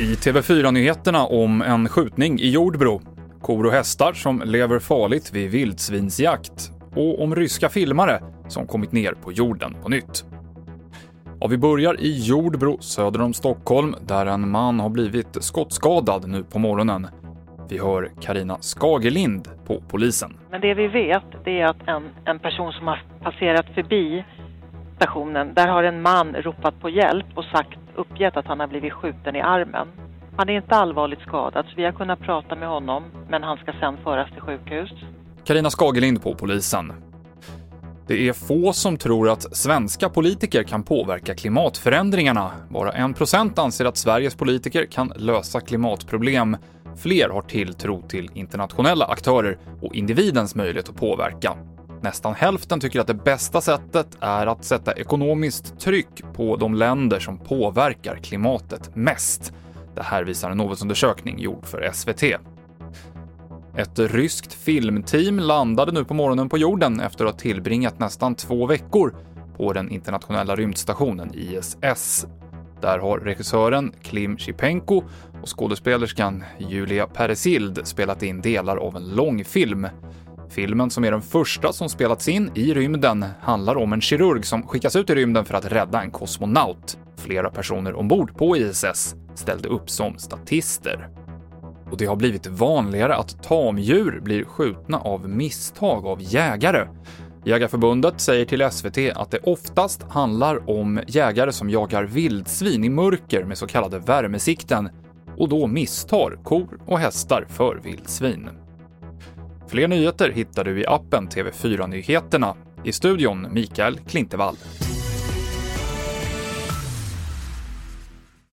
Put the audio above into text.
I TV4-nyheterna om en skjutning i Jordbro, kor och hästar som lever farligt vid vildsvinsjakt och om ryska filmare som kommit ner på jorden på nytt. Ja, vi börjar i Jordbro söder om Stockholm där en man har blivit skottskadad nu på morgonen. Vi hör Karina Skagelind på polisen. Men det vi vet det är att en, en person som har passerat förbi stationen, där har en man ropat på hjälp och sagt, uppgett att han har blivit skjuten i armen. Han är inte allvarligt skadad så vi har kunnat prata med honom men han ska sen föras till sjukhus. Karina Skagelind på polisen. Det är få som tror att svenska politiker kan påverka klimatförändringarna. Bara en procent anser att Sveriges politiker kan lösa klimatproblem. Fler har tilltro till internationella aktörer och individens möjlighet att påverka. Nästan hälften tycker att det bästa sättet är att sätta ekonomiskt tryck på de länder som påverkar klimatet mest. Det här visar en Novusundersökning gjord för SVT. Ett ryskt filmteam landade nu på morgonen på jorden efter att ha tillbringat nästan två veckor på den internationella rymdstationen ISS. Där har regissören Klim Shipenko och skådespelerskan Julia Peresild spelat in delar av en långfilm. Filmen, som är den första som spelats in i rymden, handlar om en kirurg som skickas ut i rymden för att rädda en kosmonaut. Flera personer ombord på ISS ställde upp som statister. Och det har blivit vanligare att tamdjur blir skjutna av misstag av jägare. Jägarförbundet säger till SVT att det oftast handlar om jägare som jagar vildsvin i mörker med så kallade värmesikten och då misstar kor och hästar för vildsvin. Fler nyheter hittar du i appen TV4 Nyheterna. I studion Mikael Klintevall.